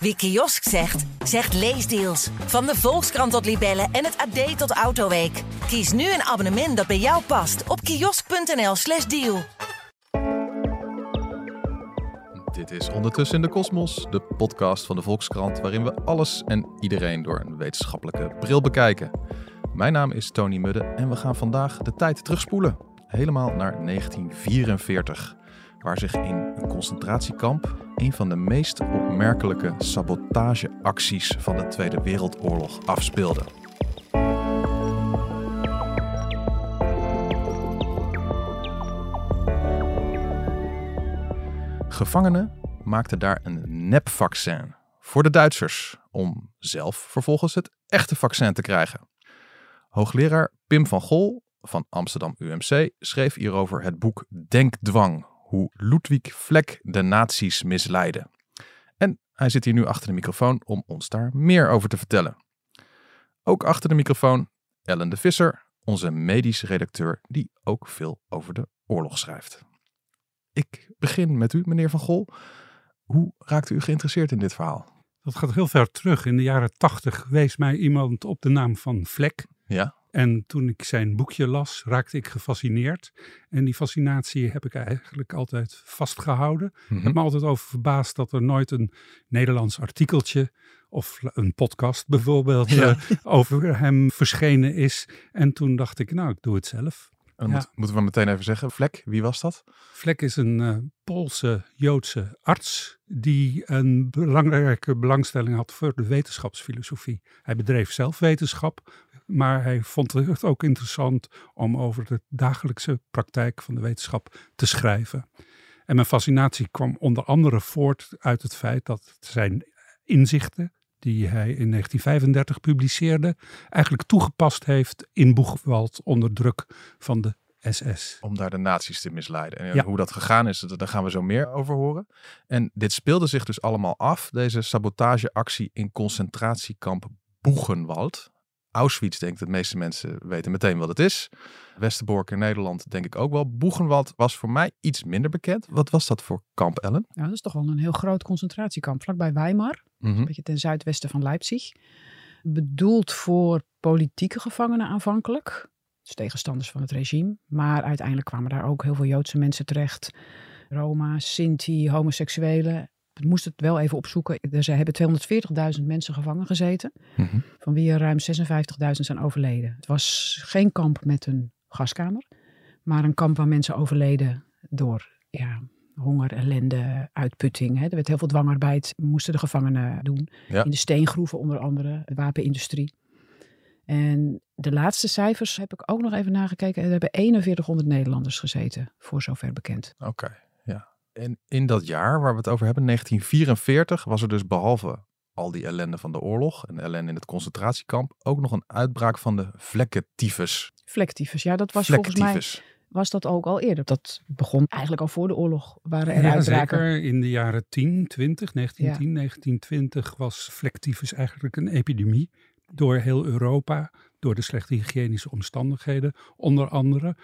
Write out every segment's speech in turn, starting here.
Wie kiosk zegt, zegt leesdeals. Van de Volkskrant tot Libellen en het AD tot Autoweek. Kies nu een abonnement dat bij jou past op kiosk.nl/slash deal. Dit is Ondertussen in de Kosmos, de podcast van de Volkskrant, waarin we alles en iedereen door een wetenschappelijke bril bekijken. Mijn naam is Tony Mudde en we gaan vandaag de tijd terugspoelen. Helemaal naar 1944, waar zich in een concentratiekamp een van de meest opmerkelijke sabotageacties van de Tweede Wereldoorlog afspeelde. Gevangenen maakten daar een nepvaccin voor de Duitsers om zelf vervolgens het echte vaccin te krijgen. Hoogleraar Pim van Gol van Amsterdam UMC schreef hierover het boek Denkdwang, hoe Ludwig Vlek de nazi's misleidde. En hij zit hier nu achter de microfoon om ons daar meer over te vertellen. Ook achter de microfoon Ellen de Visser, onze medische redacteur, die ook veel over de oorlog schrijft. Ik begin met u, meneer Van Gol. Hoe raakte u geïnteresseerd in dit verhaal? Dat gaat heel ver terug. In de jaren tachtig wees mij iemand op de naam van Vlek. Ja. En toen ik zijn boekje las, raakte ik gefascineerd. En die fascinatie heb ik eigenlijk altijd vastgehouden. Mhm. Ik heb me altijd over verbaasd dat er nooit een Nederlands artikeltje of een podcast bijvoorbeeld Ja. eh, over hem verschenen is. En toen dacht ik, nou, ik doe het zelf. En Ja. moet- moeten we meteen even zeggen, Vlek, wie was dat? Vlek is een eh, Poolse Joodse arts die een belangrijke belangstelling had voor de wetenschapsfilosofie. Hij bedreef zelf wetenschap, maar hij vond het ook interessant om over de dagelijkse praktijk van de wetenschap te schrijven. En mijn fascinatie kwam onder andere voort uit het feit dat zijn inzichten, die hij in 1935 publiceerde, eigenlijk toegepast heeft in Boegwald onder druk van de SS. Om daar de nazi's te misleiden. En Ja. hoe dat gegaan is, daar gaan we zo meer over horen. En dit speelde zich dus allemaal af, deze sabotageactie in concentratiekamp Boegenwald. Auschwitz, denk ik, dat de meeste mensen weten meteen wat het is. Westerbork in Nederland, denk ik ook wel. Boegenwald was voor mij iets minder bekend. Wat was dat voor kamp, Ellen? Ja, dat is toch wel een heel groot concentratiekamp. Vlakbij Weimar, Mhm. een beetje ten zuidwesten van Leipzig. Bedoeld voor politieke gevangenen aanvankelijk. Dus tegenstanders van het regime. Maar uiteindelijk kwamen daar ook heel veel Joodse mensen terecht. Roma, Sinti, homoseksuelen. Ik moest het wel even opzoeken. Er zijn- hebben 240.000 mensen gevangen gezeten. Mhm. Van wie er ruim 56.000 zijn overleden. Het was geen kamp met een gaskamer. Maar een kamp waar mensen overleden door ja, honger, ellende, uitputting. Hè. Er werd heel veel dwangarbeid, moesten de gevangenen doen. Ja. In de steengroeven onder andere, de wapenindustrie. En de laatste cijfers heb ik ook nog even nagekeken. Er hebben 4100 Nederlanders gezeten, voor zover bekend. Oké. En in dat jaar waar we het over hebben, 1944, was er dus behalve al die ellende van de oorlog en ellende in het concentratiekamp, ook nog een uitbraak van de vlekkentyfus. Flectiefus, ja, dat was volgens mij was dat ook al eerder. Dat begon eigenlijk al voor de oorlog. Waren er Ja, uitbraken. zeker. In de jaren 10, 20, 1910, 1920 was flectifus eigenlijk een epidemie. Door heel Europa, door de slechte hygiënische omstandigheden, onder andere.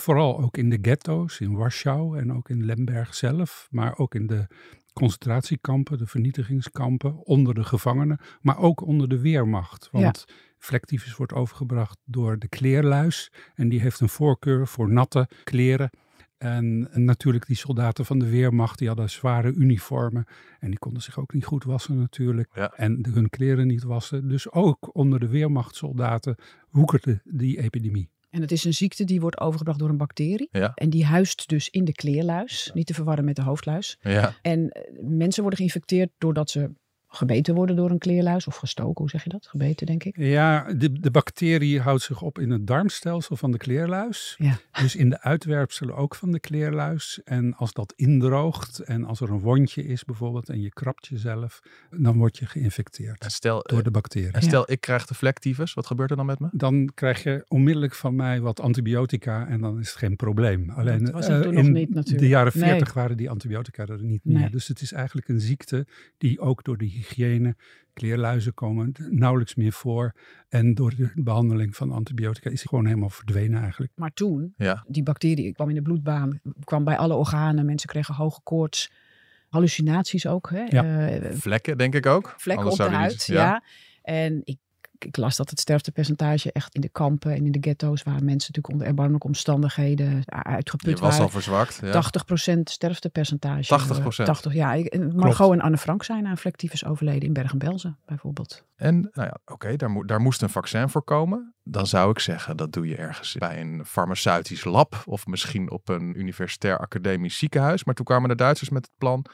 Vooral ook in de ghetto's, in Warschau en ook in Lemberg zelf. Maar ook in de concentratiekampen, de vernietigingskampen, onder de gevangenen. Maar ook onder de weermacht. Want flectifus wordt overgebracht door de kleerluis. En die heeft een voorkeur voor natte kleren. En, en natuurlijk die soldaten van de Weermacht, die hadden zware uniformen. En die konden zich ook niet goed wassen natuurlijk. Ja. En de- hun kleren niet wassen. Dus ook onder de Weermachtsoldaten woekerde die epidemie. En het is een ziekte die wordt overgebracht door een bacterie. Ja. En die huist dus in de kleerluis. Niet te verwarren met de hoofdluis. Ja, En eh, mensen worden geïnfecteerd doordat ze gebeten worden door een kleerluis. Of gestoken, hoe zeg je dat? Gebeten, denk ik. Ja, de, de bacterie houdt zich op in het darmstelsel van de kleerluis. Ja. Dus in de uitwerpselen ook van de kleerluis. En als dat indroogt en als er een wondje is bijvoorbeeld en je krabt jezelf, dan word je en geïnfecteerd stel, door de bacterie. en stel ik krijg de vlektyfus, wat gebeurt er dan met me? Dan krijg je onmiddellijk van mij wat antibiotica en dan is het geen probleem. Alleen Dat was het eh, toen nog in niet natuurlijk. de jaren Nee. 40 waren die antibiotica er niet meer. Nee. Dus het is eigenlijk een ziekte die ook door de hygiëne, kleerluizen komen nauwelijks meer voor. En door de behandeling van antibiotica is die gewoon helemaal verdwenen eigenlijk. Maar toen, Ja, die bacterie kwam in de bloedbaan, kwam bij alle organen. Mensen kregen hoge koorts. Hallucinaties ook. Hè? Ja. Eh, Vlekken, denk ik ook. vlekken Anders op de huid. Ja. En ik, ik las dat het sterftepercentage echt in de kampen en in de ghetto's waar mensen natuurlijk onder erbarmelijke omstandigheden uitgeput Je was al waren. verzwakt. Ja. 80% sterftepercentage. 80%? 80, ja. Ik- Margot en Anne Frank zijn aan flectyfus overleden in Bergen-Belsen bijvoorbeeld. En nou ja, oké, daar, moet daar moest een vaccin voor komen. Dan zou ik zeggen, dat doe je ergens bij een farmaceutisch lab of misschien op een universitair academisch ziekenhuis. Maar toen kwamen de Duitsers met het plan,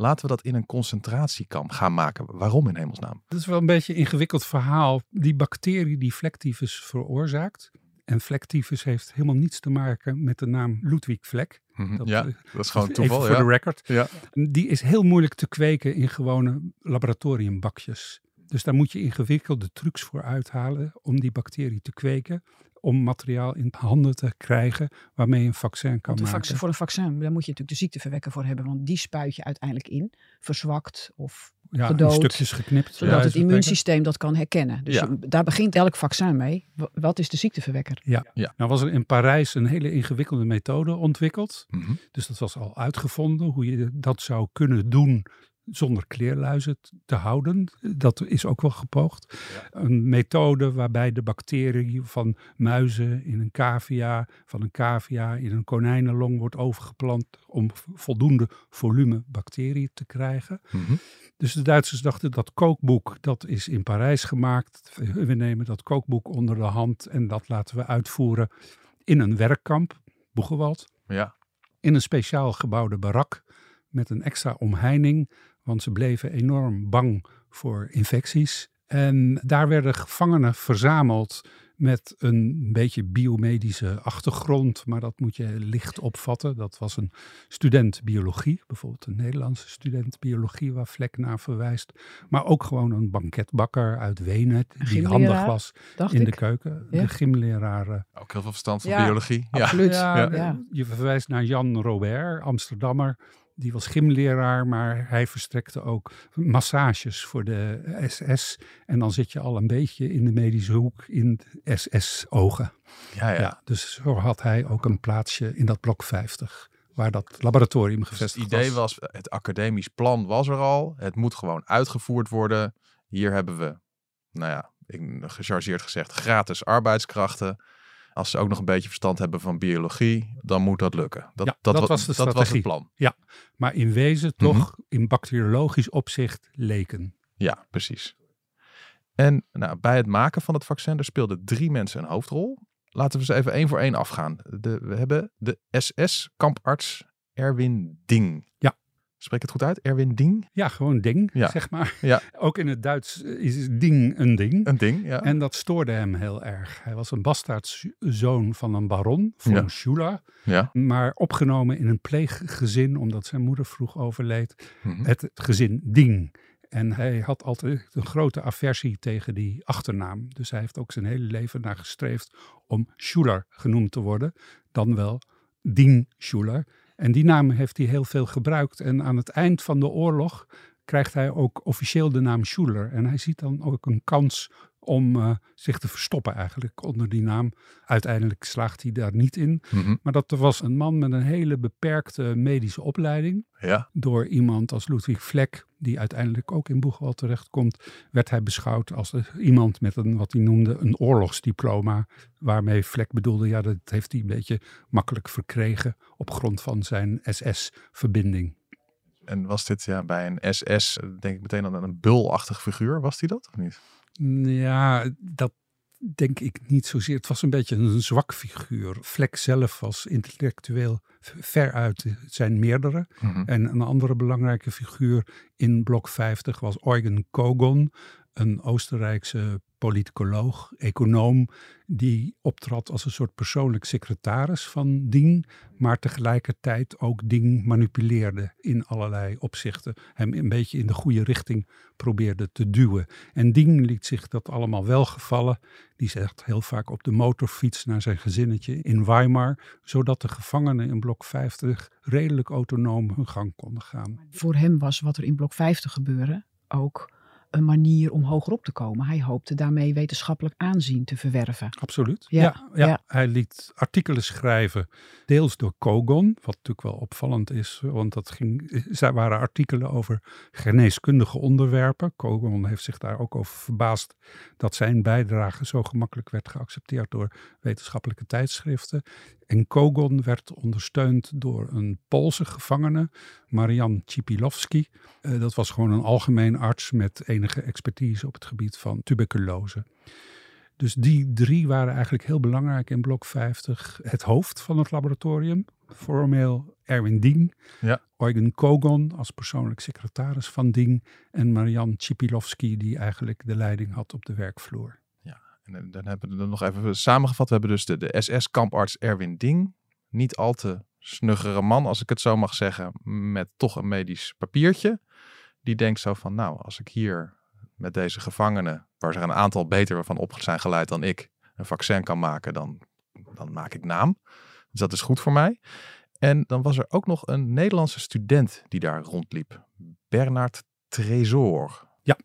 laten we dat in een concentratiekamp gaan maken. Waarom in hemelsnaam? Dat is wel een beetje een ingewikkeld verhaal. Die bacterie die vlektyfus veroorzaakt. En vlektyfus heeft helemaal niets te maken met de naam Ludwig Vlek. Mhm, Dat, ja, eh, dat is gewoon Even toeval. voor Ja. de record. Ja. Die is heel moeilijk te kweken in gewone laboratoriumbakjes. Dus daar moet je ingewikkelde trucs voor uithalen om die bacterie te kweken. Om materiaal in handen te krijgen waarmee je een vaccin kan maken. vaccin, voor een vaccin, daar moet je natuurlijk de ziekteverwekker voor hebben. Want die spuit je uiteindelijk in, verzwakt of ja, gedood, stukjes geknipt. zodat het immuunsysteem dat kan herkennen. Dus Ja. je- daar begint elk vaccin mee. Wa- Wat is de ziekteverwekker? Ja. Ja. Nou was er in Parijs een hele ingewikkelde methode ontwikkeld. Mhm. Dus dat was al uitgevonden, hoe je dat zou kunnen doen zonder kleerluizen te houden. Dat is ook wel gepoogd. Een methode waarbij de bacterie van muizen in een cavia, van een cavia in een konijnenlong wordt overgeplant om voldoende volume bacteriën te krijgen. Mhm. Dus de Duitsers dachten dat kookboek, dat is in Parijs gemaakt. We nemen dat kookboek onder de hand en dat laten we uitvoeren in een werkkamp, Boegewald Ja. in een speciaal gebouwde barak met een extra omheining, want ze bleven enorm bang voor infecties. En daar werden gevangenen verzameld met een beetje biomedische achtergrond, maar dat moet je licht opvatten. Dat was een student biologie, bijvoorbeeld een Nederlandse student biologie waar Vlek naar verwijst. Maar ook gewoon een banketbakker uit Wenen, die handig was in ik. de keuken. Ja. De gymleraar Ook heel veel verstand van Ja, biologie. Ja. Absoluut. ja, Ja, eh, ja. Je verwijst naar Jan Robert, Amsterdammer. Die was gymleraar, maar hij verstrekte ook massages voor de SS. En dan zit je al een beetje in de medische hoek in SS-ogen. Ja, ja. Ja. dus zo had hij ook een plaatsje in dat blok 50, waar dat laboratorium Dus het gevestigd idee was, het academisch plan was er al. Het moet gewoon uitgevoerd worden. Hier hebben we, nou ja, ik, gechargeerd gezegd, gratis arbeidskrachten. Als ze ook nog een beetje verstand hebben van biologie, dan moet dat lukken. Dat, Ja, dat, dat wa- was de dat was het plan. Maar in wezen Mhm. toch in bacteriologisch opzicht leken. Ja, precies. En nou, bij het maken van het vaccin, er speelden drie mensen een hoofdrol. Laten we ze even één voor één afgaan. De, we hebben de SS-kamparts Erwin Ding. Ja. Spreek het goed uit? Erwin Ding? Ja, gewoon ding, Ja. zeg maar. Ja. Ook in het Duits is ding een ding. Een ding, ja. En dat stoorde hem heel erg. Hij was een bastaardzoon van een baron, von Ja. Schula, ja. maar opgenomen in een pleeggezin omdat zijn moeder vroeg overleed. Mhm. Het gezin Ding. En hij had altijd een grote aversie tegen die achternaam. Dus hij heeft ook zijn hele leven naar gestreefd om Schuler genoemd te worden. Dan wel Ding Schuler. En die naam heeft hij heel veel gebruikt. En aan het eind van de oorlog krijgt hij ook officieel de naam Schuler. En hij ziet dan ook een kans om eh, zich te verstoppen eigenlijk onder die naam. Uiteindelijk slaagt hij daar niet in. Mhm. Maar dat was een man met een hele beperkte medische opleiding ja. door iemand als Ludwig Vlek, die uiteindelijk ook in Boegwald terechtkomt, werd hij beschouwd als iemand met een, wat hij noemde, een oorlogsdiploma. Waarmee Vlek bedoelde, ja, dat heeft hij een beetje makkelijk verkregen op grond van zijn SS-verbinding. En was dit ja, bij een SS, denk ik meteen aan een bulachtig figuur. Was die dat of niet? Ja, dat denk ik niet zozeer. Het was een beetje een zwak figuur. Vlek zelf was intellectueel veruit zijn meerdere. Mhm. En een andere belangrijke figuur in blok 50 was Eugen Kogon, een Oostenrijkse politicoloog, econoom, die optrad als een soort persoonlijk secretaris van Ding, maar tegelijkertijd ook Ding manipuleerde in allerlei opzichten. Hem een beetje in de goede richting probeerde te duwen. En Ding liet zich dat allemaal wel gevallen. Die zegt heel vaak op de motorfiets naar zijn gezinnetje in Weimar, zodat de gevangenen in blok 50 redelijk autonoom hun gang konden gaan. Voor hem was wat er in blok 50 gebeurde ook een manier om hogerop te komen. Hij hoopte daarmee wetenschappelijk aanzien te verwerven. Absoluut. Ja, Ja, ja, ja. Hij liet artikelen schrijven, deels door Kogon, wat natuurlijk wel opvallend is, want dat ging, zij waren artikelen over geneeskundige onderwerpen. Kogon heeft zich daar ook over verbaasd dat zijn bijdrage zo gemakkelijk werd geaccepteerd door wetenschappelijke tijdschriften. En Kogon werd ondersteund door een Poolse gevangene, Marian Cipilowski. Eh, dat was gewoon een algemeen arts met enige expertise op het gebied van tuberculose. Dus die drie waren eigenlijk heel belangrijk in blok 50. Het hoofd van het laboratorium, formeel Erwin Dien. Ja. Eugen Kogon als persoonlijk secretaris van Dien. En Marian Cipilowski die eigenlijk de leiding had op de werkvloer. En dan hebben we er nog even samengevat. We hebben dus de, de SS-kamparts Erwin Ding. Niet al te snuggere man, als ik het zo mag zeggen. Met toch een medisch papiertje. Die denkt zo van, nou, als ik hier met deze gevangenen, waar er een aantal beter van op zijn geleid dan ik, een vaccin kan maken, dan, dan maak ik naam. Dus dat is goed voor mij. En dan was er ook nog een Nederlandse student die daar rondliep. Bernard Tresor. Ja.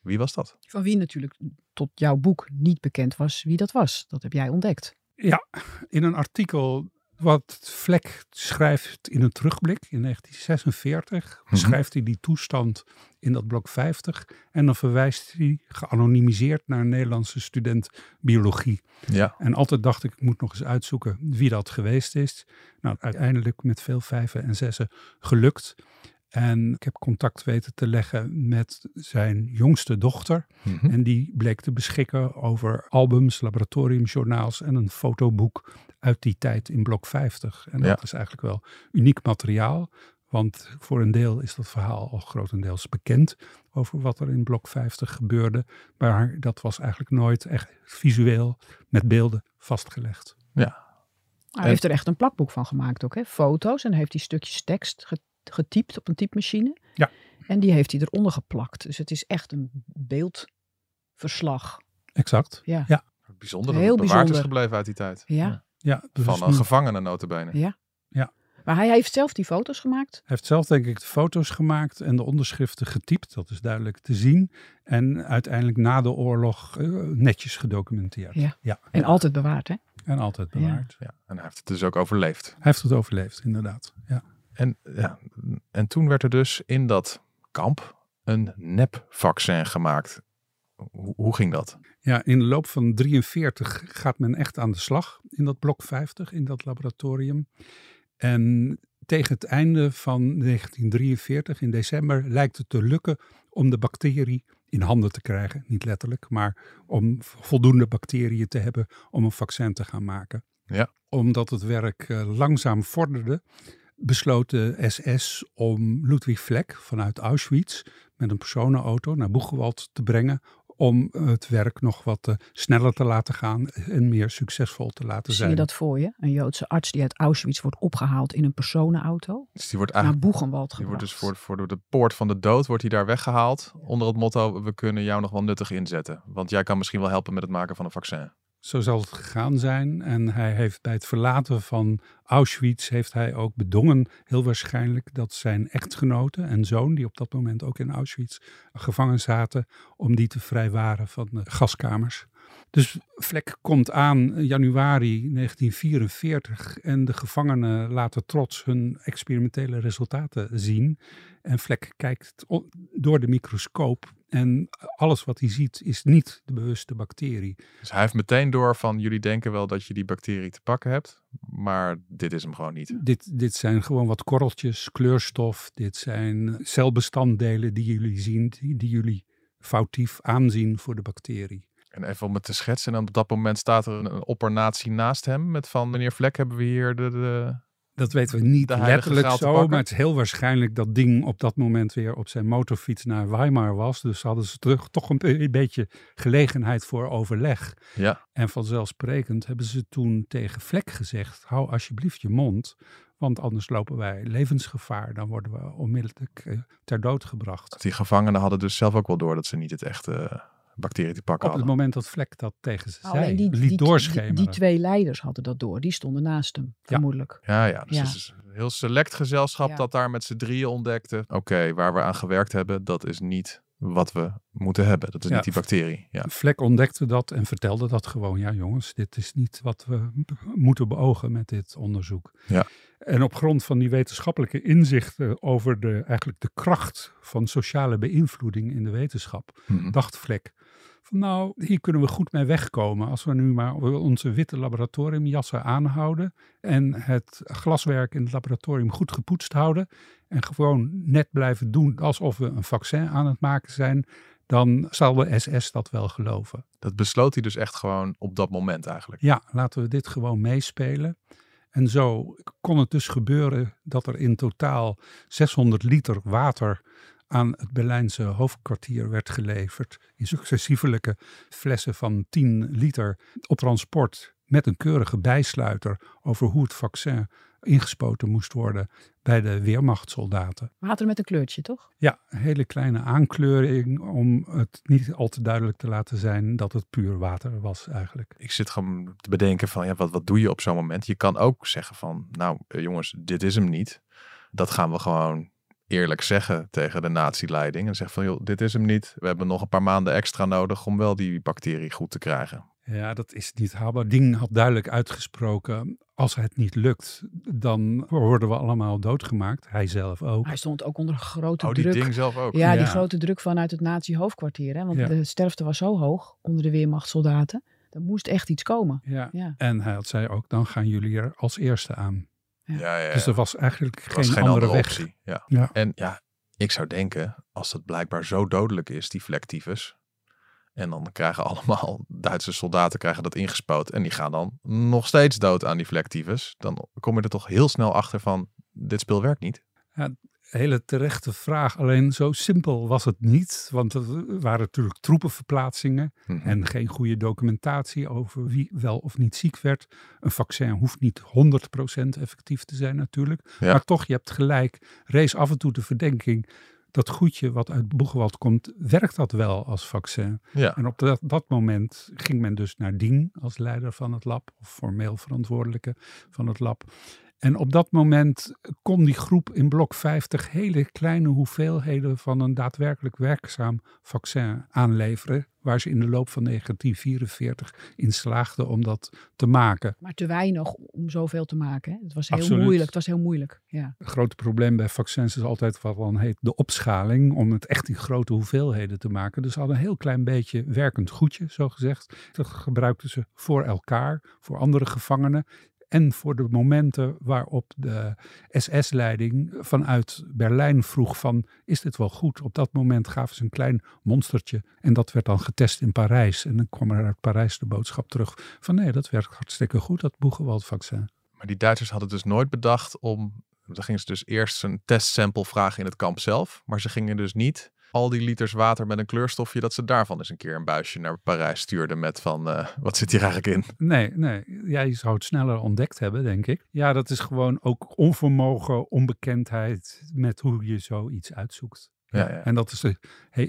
Wie was dat? Van wie natuurlijk tot jouw boek niet bekend was wie dat was. Dat heb jij ontdekt. Ja, in een artikel wat Vlek schrijft in een terugblik in 1946, Mhm. beschrijft hij die toestand in dat blok 50 en dan verwijst hij geanonimiseerd naar een Nederlandse student biologie. Ja. En altijd dacht ik, ik moet nog eens uitzoeken wie dat geweest is. Nou, uiteindelijk met veel vijven en zessen gelukt. En ik heb contact weten te leggen met zijn jongste dochter. Mhm. En die bleek te beschikken over albums, laboratoriumjournaals en een fotoboek uit die tijd in blok 50. En dat Ja. is eigenlijk wel uniek materiaal. Want voor een deel is dat verhaal al grotendeels bekend over wat er in blok 50 gebeurde. Maar dat was eigenlijk nooit echt visueel met beelden vastgelegd. Hij heeft er echt een plakboek van gemaakt ook. Hè? Foto's en heeft hij stukjes tekst getypt op een typemachine. Ja. En die heeft hij eronder geplakt. Dus het is echt een beeldverslag. Exact. Ja. Ja. Bijzonder dat Heel het bewaard is gebleven uit die tijd. Ja. Ja, dus Van een gevangene notabene. Ja. Maar hij heeft zelf die foto's gemaakt. Hij heeft zelf denk ik de foto's gemaakt en de onderschriften getypt. Dat is duidelijk te zien. En uiteindelijk na de oorlog eh, netjes gedocumenteerd. Ja. ja. En altijd bewaard, hè? En altijd bewaard. Ja, en hij heeft het dus ook overleefd. Hij heeft het overleefd, inderdaad. Ja. En, ja, en toen werd er dus in dat kamp een nepvaccin gemaakt. Hoe, hoe ging dat? ja, in de loop van 43 gaat men echt aan de slag in dat blok 50, in dat laboratorium. En tegen het einde van 1943, in december, lijkt het te lukken om de bacterie in handen te krijgen. Niet letterlijk, maar om voldoende bacteriën te hebben om een vaccin te gaan maken. Ja. Omdat het werk eh, langzaam vorderde, besloot de SS om Ludwig Vlek vanuit Auschwitz met een personenauto naar Boegewald te brengen om het werk nog wat eh, sneller te laten gaan en meer succesvol te laten Zie zijn. je dat voor je? Een Joodse arts die uit Auschwitz wordt opgehaald in een personenauto. Dus die wordt Naar Boegenwald die gebracht. wordt dus voor, voor door de poort van de dood wordt hij daar weggehaald. Onder het motto, we kunnen jou nog wel nuttig inzetten. Want jij kan misschien wel helpen met het maken van een vaccin. Zo zal het gegaan zijn. En hij heeft bij het verlaten van Auschwitz heeft hij ook bedongen, heel waarschijnlijk, dat zijn echtgenote en zoon, die op dat moment ook in Auschwitz gevangen zaten, om die te vrijwaren van de gaskamers. Dus Vlek komt aan januari 1944 en de gevangenen laten trots hun experimentele resultaten zien. En Vlek kijkt door de microscoop en alles wat hij ziet is niet de bewuste bacterie. Dus hij heeft meteen door van, jullie denken wel dat je die bacterie te pakken hebt. Maar dit is hem gewoon niet. Dit, dit zijn gewoon wat korreltjes, kleurstof. Dit zijn celbestanddelen die jullie zien, die, die jullie foutief aanzien voor de bacterie. En even om het te schetsen. En op dat moment staat er een, oppernatie naast hem. Met van, meneer Vlek hebben we hier de... de... Dat weten we niet letterlijk zo, maar het is heel waarschijnlijk dat ding op dat moment weer op zijn motorfiets naar Weimar was. Dus hadden ze terug toch een be- beetje gelegenheid voor overleg. Ja, En vanzelfsprekend hebben ze toen tegen Vlek gezegd: hou alsjeblieft je mond, want anders lopen wij levensgevaar. Dan worden we onmiddellijk eh, ter dood gebracht. die gevangenen hadden dus zelf ook wel door dat ze niet het echte bacterie te pakken Op het moment dat Vlek dat tegen ze Alleen zei, die, liet die, die, doorschemeren. die twee leiders hadden dat door. Die stonden naast hem, vermoedelijk. Ja, ja. Dus Ja. het is een heel select gezelschap Ja. dat daar met z'n drieën ontdekte. Oké, waar we aan gewerkt hebben, dat is niet wat we moeten hebben. Dat is Ja. niet die bacterie. Ja. Vlek ontdekte dat en vertelde dat gewoon. Ja, jongens, dit is niet wat we moeten beogen met dit onderzoek. Ja. En op grond van die wetenschappelijke inzichten over de, eigenlijk de kracht van sociale beïnvloeding in de wetenschap, Mhm. dacht Vlek. Van nou, hier kunnen we goed mee wegkomen als we nu maar onze witte laboratoriumjassen aanhouden en het glaswerk in het laboratorium goed gepoetst houden en gewoon net blijven doen alsof we een vaccin aan het maken zijn, dan zal de SS dat wel geloven. Dat besloot hij dus echt gewoon op dat moment eigenlijk. Ja, laten we dit gewoon meespelen. En zo kon het dus gebeuren dat er in totaal 600 liter water aan het Berlijnse hoofdkwartier werd geleverd. In successievelijke flessen van 10 liter op transport met een keurige bijsluiter over hoe het vaccin ingespoten moest worden bij de weermachtssoldaten. Water met een kleurtje, toch? Ja, een hele kleine aankleuring om het niet al te duidelijk te laten zijn dat het puur water was eigenlijk. Ik zit gewoon te bedenken van, ja, wat, wat doe je op zo'n moment? Je kan ook zeggen van, nou eh, jongens, dit is hem niet. Dat gaan we gewoon eerlijk zeggen tegen de nazi-leiding. En zeggen van, joh, dit is hem niet. We hebben nog een paar maanden extra nodig om wel die bacterie goed te krijgen. Ja, dat is niet haalbaar. Ding had duidelijk uitgesproken, als het niet lukt, dan worden we allemaal doodgemaakt. Hij zelf ook. Hij stond ook onder grote Oh, die druk. ding zelf ook. Ja, die grote druk vanuit het nazi-hoofdkwartier. Hè? Want Ja. de sterfte was zo hoog onder de weermachtssoldaten. Er moest echt iets komen. Ja. Ja. En hij had zei ook, dan gaan jullie er als eerste aan. Ja, ja, ja. Dus er was eigenlijk Er geen, was geen andere, andere weg. optie. Ja. Ja. En ja, ik zou denken, als dat blijkbaar zo dodelijk is, die vlektyfus. En dan krijgen allemaal Duitse soldaten krijgen dat ingespoten. En die gaan dan nog steeds dood aan die vlektyfus. Dan kom je er toch heel snel achter van, dit speel werkt niet. Hele terechte vraag. Alleen zo simpel was het niet. Want er waren natuurlijk troepenverplaatsingen. Mhm. En geen goede documentatie over wie wel of niet ziek werd. Een vaccin hoeft niet 100% effectief te zijn natuurlijk. Ja. Maar toch, je hebt gelijk. Rees af en toe de verdenking. Dat goedje wat uit Boegewald komt, werkt dat wel als vaccin? ja. En op dat, dat moment ging men dus naar Dien als leider van het lab. Of formeel verantwoordelijke van het lab. En op dat moment kon die groep in blok 50 hele kleine hoeveelheden van een daadwerkelijk werkzaam vaccin aanleveren. Waar ze in de loop van 1944 in slaagden om dat te maken. Maar te weinig om zoveel te maken. Hè? Het was heel Absoluut. moeilijk. Het was heel moeilijk. Ja. Het grote probleem bij vaccins is altijd wat dan heet de opschaling. Om het echt in grote hoeveelheden te maken. Dus ze hadden een heel klein beetje werkend goedje, zo gezegd. Dat gebruikten ze voor elkaar, voor andere gevangenen. En voor de momenten waarop de SS-leiding vanuit Berlijn vroeg van, is dit wel goed? Op dat moment gaven ze een klein monstertje en dat werd dan getest in Parijs. En dan kwam er uit Parijs de boodschap terug van, nee, dat werkt hartstikke goed, dat Boegewald-vaccin. Maar die Duitsers hadden dus nooit bedacht om. Dan gingen ze dus eerst een testsample vragen in het kamp zelf. Maar ze gingen dus niet al die liters water met een kleurstofje. dat ze daarvan eens een keer een buisje naar Parijs stuurden. met van. eh, wat zit hier eigenlijk in? Nee, nee. Jij zou het sneller ontdekt hebben, denk ik. Ja, dat is gewoon ook onvermogen, onbekendheid met hoe je zoiets uitzoekt. Ja, ja. En dat is,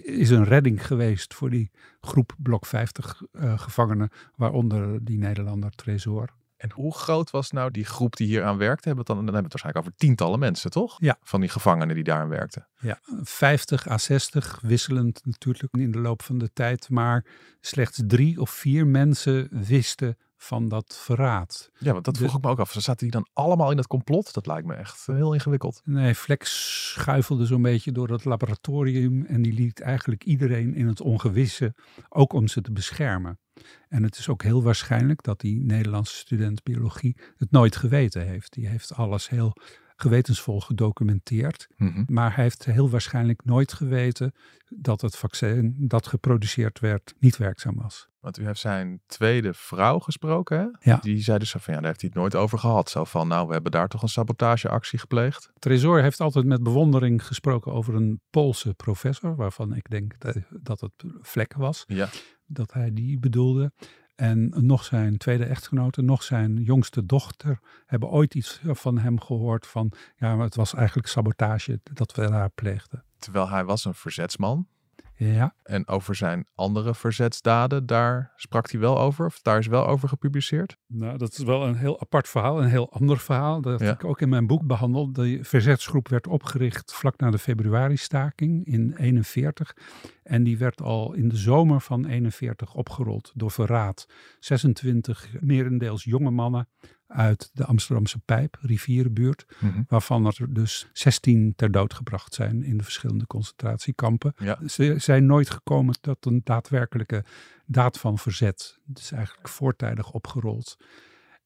is een redding geweest voor die groep blok 50 eh, gevangenen, waaronder die Nederlander Tresor. En hoe groot was nou die groep die hier aan werkte? Hebben we dan, dan hebben we het waarschijnlijk over tientallen mensen, toch? Ja. Van die gevangenen die daar aan werkten. Ja, 50 à 60, wisselend natuurlijk in de loop van de tijd, maar slechts drie of vier mensen wisten van dat verraad. Ja, want dat vroeg De- ik me ook af. Zaten die dan allemaal in het complot? Dat lijkt me echt eh, heel ingewikkeld. Nee, Flex schuifelde zo'n beetje door het laboratorium en die liet eigenlijk iedereen in het ongewisse, ook om ze te beschermen. En het is ook heel waarschijnlijk dat die Nederlandse student biologie het nooit geweten heeft. Die heeft alles heel gewetensvol gedocumenteerd. Mhm. Maar hij heeft heel waarschijnlijk nooit geweten dat het vaccin dat geproduceerd werd niet werkzaam was. Want u heeft zijn tweede vrouw gesproken, hè? Ja. Die zei dus zo van, ja, daar heeft hij het nooit over gehad. Zo van, nou, we hebben daar toch een sabotageactie gepleegd. Tresor heeft altijd met bewondering gesproken over een Poolse professor, waarvan ik denk dat- dat het Vlek was. Ja. Dat hij die bedoelde. En nog zijn tweede echtgenote, nog zijn jongste dochter hebben ooit iets van hem gehoord van, ja, maar het was eigenlijk sabotage dat we daar pleegden. Terwijl hij was een verzetsman. Ja, En over zijn andere verzetsdaden, daar sprak hij wel over. Of daar is wel over gepubliceerd. nou, dat is wel een heel apart verhaal, een heel ander verhaal. Dat Ja. heb ik ook in mijn boek behandeld. De verzetsgroep werd opgericht vlak na de februari-staking in 41. En die werd al in de zomer van 41 opgerold door verraad. 26 merendeels jonge mannen uit de Amsterdamse Pijp, rivierenbuurt. Mhm. Waarvan er dus 16 ter dood gebracht zijn in de verschillende concentratiekampen. Ja. Ze zijn nooit gekomen tot een daadwerkelijke daad van verzet. Het is eigenlijk voortijdig opgerold.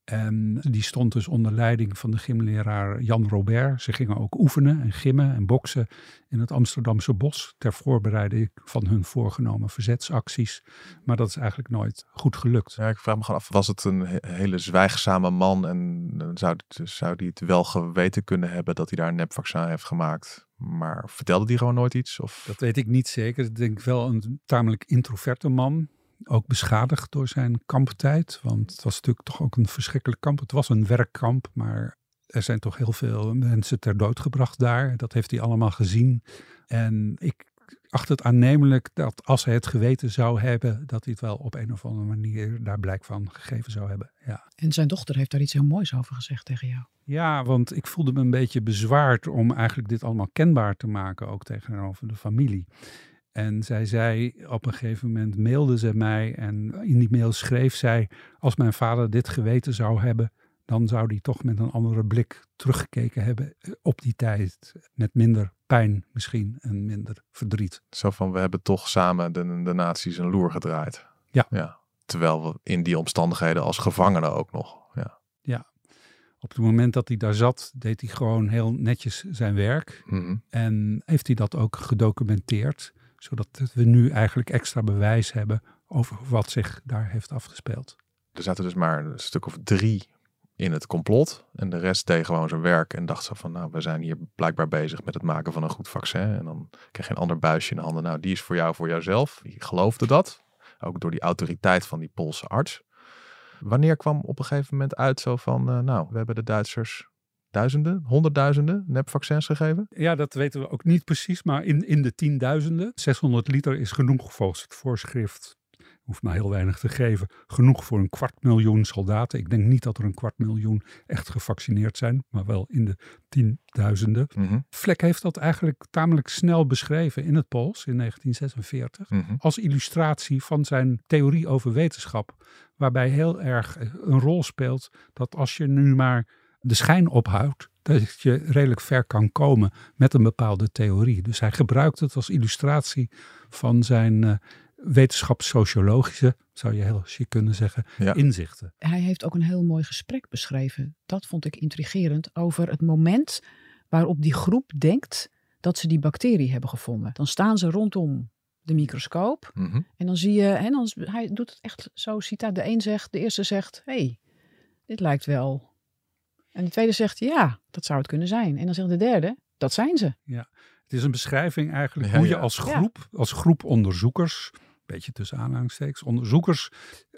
En die stond dus onder leiding van de gymleraar Jan Robert. Ze gingen ook oefenen en gimmen en boksen in het Amsterdamse bos ter voorbereiding van hun voorgenomen verzetsacties. Maar dat is eigenlijk nooit goed gelukt. Ja, ik vraag me gewoon af, was het een he- hele zwijgzame man en eh, zou, zou die het wel geweten kunnen hebben dat hij daar een nepvaccin heeft gemaakt? Maar vertelde die gewoon nooit iets? Of... Dat weet ik niet zeker. Ik denk wel een tamelijk introverte man. Ook beschadigd door zijn kamptijd. Want het was natuurlijk toch ook een verschrikkelijk kamp. Het was een werkkamp, maar er zijn toch heel veel mensen ter dood gebracht daar. Dat heeft hij allemaal gezien. En ik acht het aannemelijk dat als hij het geweten zou hebben, dat hij het wel op een of andere manier daar blijk van gegeven zou hebben. Ja. En zijn dochter heeft daar iets heel moois over gezegd tegen jou. Ja, want ik voelde me een beetje bezwaard om eigenlijk dit allemaal kenbaar te maken, ook tegenover de familie. En zij zei op een gegeven moment, mailde ze mij en in die mail schreef zij, als mijn vader dit geweten zou hebben, dan zou hij toch met een andere blik teruggekeken hebben op die tijd. Met minder pijn misschien en minder verdriet. Zo van, we hebben toch samen de, de nazi's een loer gedraaid. Ja. ja. Terwijl we in die omstandigheden als gevangenen ook nog. Ja. Op het moment dat hij daar zat, deed hij gewoon heel netjes zijn werk. Mhm. En heeft hij dat ook gedocumenteerd, zodat we nu eigenlijk extra bewijs hebben over wat zich daar heeft afgespeeld. Er zaten dus maar een stuk of drie in het complot. En de rest deed gewoon zijn werk en dacht zo van, nou, we zijn hier blijkbaar bezig met het maken van een goed vaccin. En dan kreeg je een ander buisje in de handen. Nou, die is voor jou, voor jouzelf. Je geloofde dat. Ook door die autoriteit van die Poolse arts. Wanneer kwam op een gegeven moment uit zo van, eh, nou, we hebben de Duitsers duizenden, honderdduizenden nepvaccins gegeven? Ja, dat weten we ook niet precies, maar in, in de tienduizenden. 600 liter is genoeg volgens het voorschrift. Hoeft maar heel weinig te geven. Genoeg voor een kwart miljoen soldaten. Ik denk niet dat er een kwart miljoen echt gevaccineerd zijn, maar wel in de tienduizenden. Mhm, Vlek heeft dat eigenlijk tamelijk snel beschreven in het Pools in 1946. mhm. als illustratie van zijn theorie over wetenschap. Waarbij heel erg een rol speelt dat als je nu maar de schijn ophoudt, dat je redelijk ver kan komen met een bepaalde theorie. Dus hij gebruikt het als illustratie van zijn eh, wetenschapssociologische, zou je heel chic kunnen zeggen, Ja. inzichten. Hij heeft ook een heel mooi gesprek beschreven. Dat vond ik intrigerend over het moment waarop die groep denkt dat ze die bacterie hebben gevonden. Dan staan ze rondom de microscoop Mhm. en dan zie je, en dan, hij doet het echt zo, ziet daar, de een zegt, de eerste zegt, hé, hey, dit lijkt wel. En de tweede zegt, ja, dat zou het kunnen zijn. En dan zegt de derde, dat zijn ze. Het is een beschrijving eigenlijk Ja, hoe je ja. als Ja. groep, als groep onderzoekers, een beetje tussen aanhalingstekens, onderzoekers,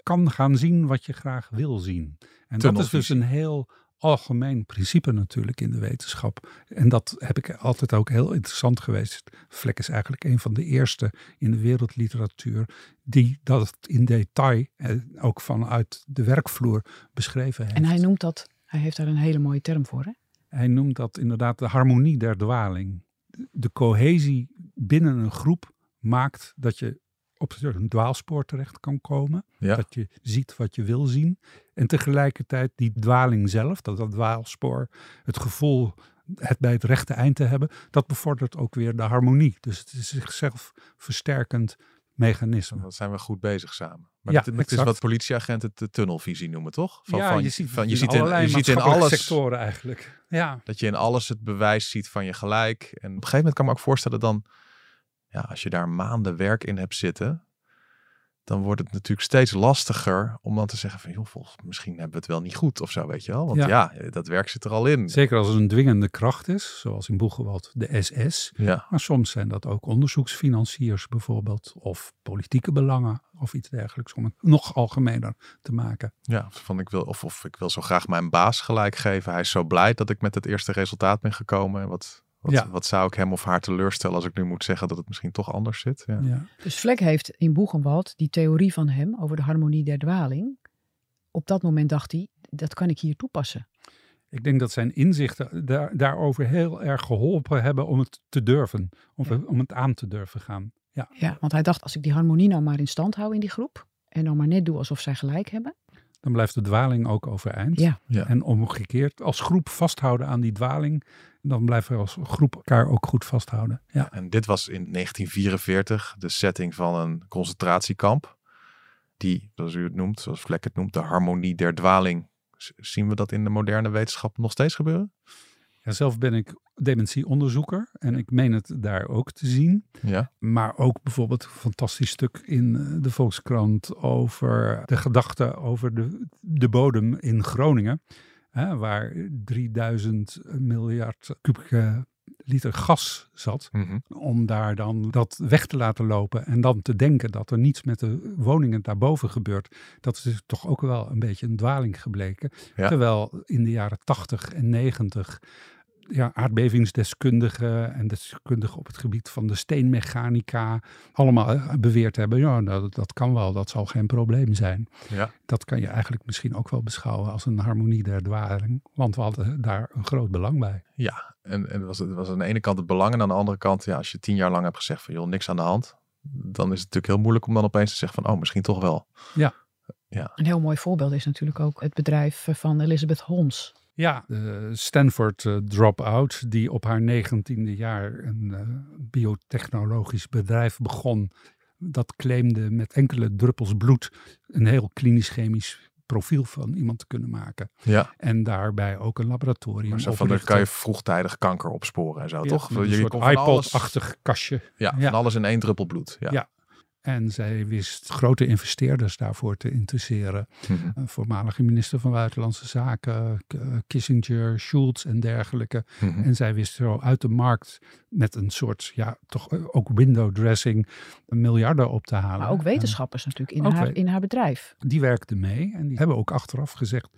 kan gaan zien wat je graag wil zien. En dat is dus een heel algemeen principe natuurlijk in de wetenschap. En dat heb ik altijd ook heel interessant geweest. Vlek is eigenlijk een van de eerste in de wereldliteratuur die dat in detail, eh, ook vanuit de werkvloer, beschreven heeft. En hij noemt dat, hij heeft daar een hele mooie term voor, hè? Hij noemt dat inderdaad de harmonie der dwaling. De cohesie binnen een groep maakt dat je op een dwaalspoor terecht kan komen. Ja. Dat je ziet wat je wil zien. En tegelijkertijd die dwaling zelf, dat, dat dwaalspoor, het gevoel het bij het rechte eind te hebben, dat bevordert ook weer de harmonie. Dus het is zichzelf versterkend mechanisme. Dan zijn we goed bezig samen. Maar Ja, het, het is wat politieagenten de tunnelvisie noemen, toch? Van, ja, van, je ziet, van, je in ziet in, je ziet in alles sectoren eigenlijk. Ja, dat je in alles het bewijs ziet van je gelijk. En op een gegeven moment kan ik me ook voorstellen dan, ja, als je daar maanden werk in hebt zitten, dan wordt het natuurlijk steeds lastiger om dan te zeggen van, joh, volgens, misschien hebben we het wel niet goed of zo, weet je wel. Want Ja. ja, dat werk zit er al in. zeker als het een dwingende kracht is, zoals in Boegewald de SS. Ja, Maar soms zijn dat ook onderzoeksfinanciers bijvoorbeeld, of politieke belangen of iets dergelijks, om het nog algemener te maken. ja van ik wil, of, of ik wil zo graag mijn baas gelijk geven. Hij is zo blij dat ik met het eerste resultaat ben gekomen. En wat, wat, Ja. wat zou ik hem of haar teleurstellen als ik nu moet zeggen dat het misschien toch anders zit? Ja. Ja. Dus Vlek heeft in Boegenwald die theorie van hem over de harmonie der dwaling. Op dat moment dacht hij, dat kan ik hier toepassen. Ik denk dat zijn inzichten daar, daarover heel erg geholpen hebben om het te durven, om, Ja. om het aan te durven gaan. Ja. ja, want hij dacht, als ik die harmonie nou maar in stand hou in die groep. En nou maar net doe alsof zij gelijk hebben. Dan blijft de dwaling ook overeind. Ja. Ja. En omgekeerd, als groep vasthouden aan die dwaling, dan blijven we als groep elkaar ook goed vasthouden. Ja. En dit was in 1944 de setting van een concentratiekamp. Die, zoals u het noemt, zoals Vlek het noemt, de harmonie der dwaling. Zien we dat in de moderne wetenschap nog steeds gebeuren? Ja, zelf ben ik dementieonderzoeker en ik meen het daar ook te zien. Ja. Maar ook bijvoorbeeld een fantastisch stuk in eh, de Volkskrant over de gedachte over de, de bodem in Groningen. Hè, waar 3000 miljard kubieke liter gas zat. Mhm. Om daar dan dat weg te laten lopen en dan te denken dat er niets met de woningen daarboven gebeurt. Dat is dus toch ook wel een beetje een dwaling gebleken. Ja. Terwijl in de jaren 80 en 90 ja, aardbevingsdeskundigen en deskundigen op het gebied van de steenmechanica allemaal beweerd hebben, ja, nou, dat, dat kan wel, dat zal geen probleem zijn. Ja. Dat kan je eigenlijk misschien ook wel beschouwen als een harmonie der dwaling, want we hadden daar een groot belang bij. Ja, en, en het was, het was aan de ene kant het belang en aan de andere kant, ja, als je tien jaar lang hebt gezegd van joh, niks aan de hand, dan is het natuurlijk heel moeilijk om dan opeens te zeggen van oh, misschien toch wel. Een heel mooi voorbeeld is natuurlijk ook het bedrijf van Elizabeth Holmes. Ja, de Stanford eh, Dropout, die op haar negentiende jaar een eh, biotechnologisch bedrijf begon. Dat claimde met enkele druppels bloed een heel klinisch-chemisch profiel van iemand te kunnen maken. Ja, En daarbij ook een laboratorium maar zo van dan kan je vroegtijdig kanker opsporen en zo, Ja, toch? een soort van alles- iPod-achtig kastje. Ja, Ja. van alles in één druppel bloed. Ja. Ja. En zij wist grote investeerders daarvoor te interesseren. Mhm. Een voormalige minister van Buitenlandse Zaken, K- Kissinger, Schulz en dergelijke. Mhm. En zij wist zo uit de markt met een soort, ja, toch ook window dressing, miljarden op te halen. Maar ook En wetenschappers natuurlijk in, Ook haar, we- in haar bedrijf. die werkte mee en die hebben ook achteraf gezegd,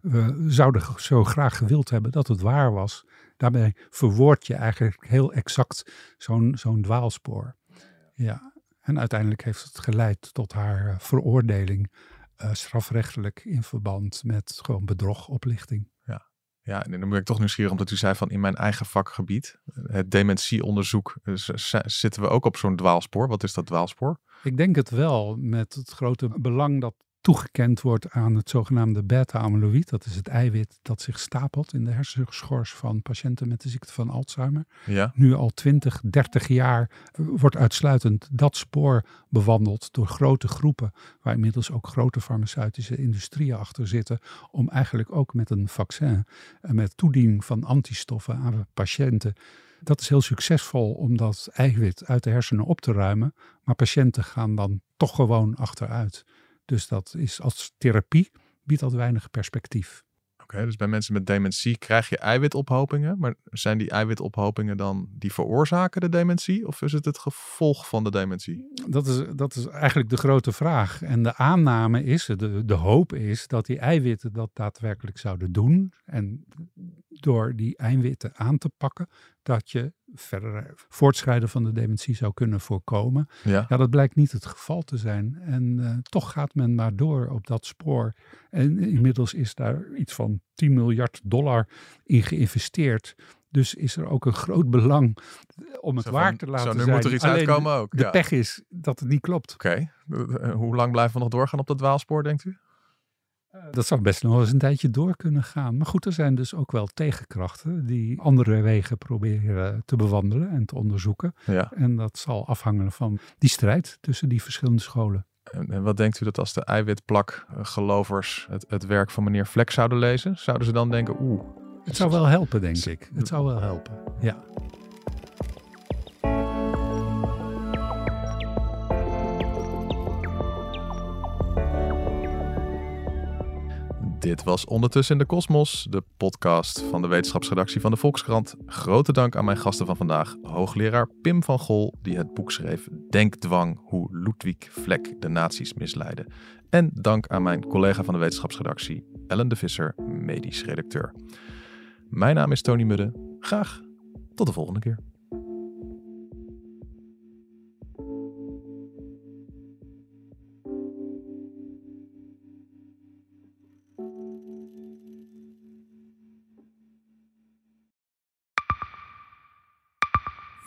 we zouden zo graag gewild hebben dat het waar was. Daarbij verwoord je eigenlijk heel exact zo'n zo'n dwaalspoor. Ja, en uiteindelijk heeft het geleid tot haar eh, veroordeling eh, strafrechtelijk in verband met gewoon bedrog, oplichting. Ja, en dan ben ik toch nieuwsgierig omdat u zei van in mijn eigen vakgebied, het dementieonderzoek, eh, z- z- zitten we ook op zo'n dwaalspoor. Wat is dat dwaalspoor? Ik denk het wel, met het grote belang dat toegekend wordt aan het zogenaamde beta-amyloïd. Dat is het eiwit dat zich stapelt in de hersenschors van patiënten met de ziekte van Alzheimer. Ja, Nu al 20, 30 jaar eh, wordt uitsluitend dat spoor bewandeld door grote groepen, waar inmiddels ook grote farmaceutische industrieën achter zitten, om eigenlijk ook met een vaccin, en met toediening van antistoffen aan patiënten. Dat is heel succesvol om dat eiwit uit de hersenen op te ruimen, maar patiënten gaan dan toch gewoon achteruit. Dus dat is als therapie biedt dat weinig perspectief. oké. dus bij mensen met dementie krijg je eiwitophopingen. Maar zijn die eiwitophopingen dan die veroorzaken de dementie? Of is het het gevolg van de dementie? Dat is, dat is eigenlijk de grote vraag. En de aanname is, de, de hoop is, dat die eiwitten dat daadwerkelijk zouden doen. En door die eiwitten aan te pakken, dat je verder voortschrijden van de dementie zou kunnen voorkomen. Ja, Ja, dat blijkt niet het geval te zijn. En eh, toch gaat men maar door op dat spoor. En inmiddels is daar iets van 10 miljard dollar in geïnvesteerd. Dus is er ook een groot belang om het Zo waar van, te laten zo, nu zijn. moet er iets Alleen uitkomen ook. De ja. pech is dat het niet klopt. Oké, Eh, hoe lang blijven we nog doorgaan op dat dwaalspoor, denkt u? Dat zou best nog eens een tijdje door kunnen gaan. Maar goed, er zijn dus ook wel tegenkrachten die andere wegen proberen te bewandelen en te onderzoeken. Ja. En dat zal afhangen van die strijd tussen die verschillende scholen. En, wat denkt u dat als de eiwitplak-gelovers het, het werk van meneer Vlek zouden lezen? Zouden ze dan denken, oeh, Het zou wel helpen, denk ik. Het zou wel helpen, ja. Dit was Ondertussen in de Kosmos, de podcast van de wetenschapsredactie van de Volkskrant. Grote dank aan mijn gasten van vandaag, hoogleraar Pim van Gol, die het boek schreef Denkdwang, hoe Ludwig Vlek de nazi's misleidde. En dank aan mijn collega van de wetenschapsredactie, Ellen de Visser, medisch redacteur. Mijn naam is Tony Mudde. Graag tot de volgende keer.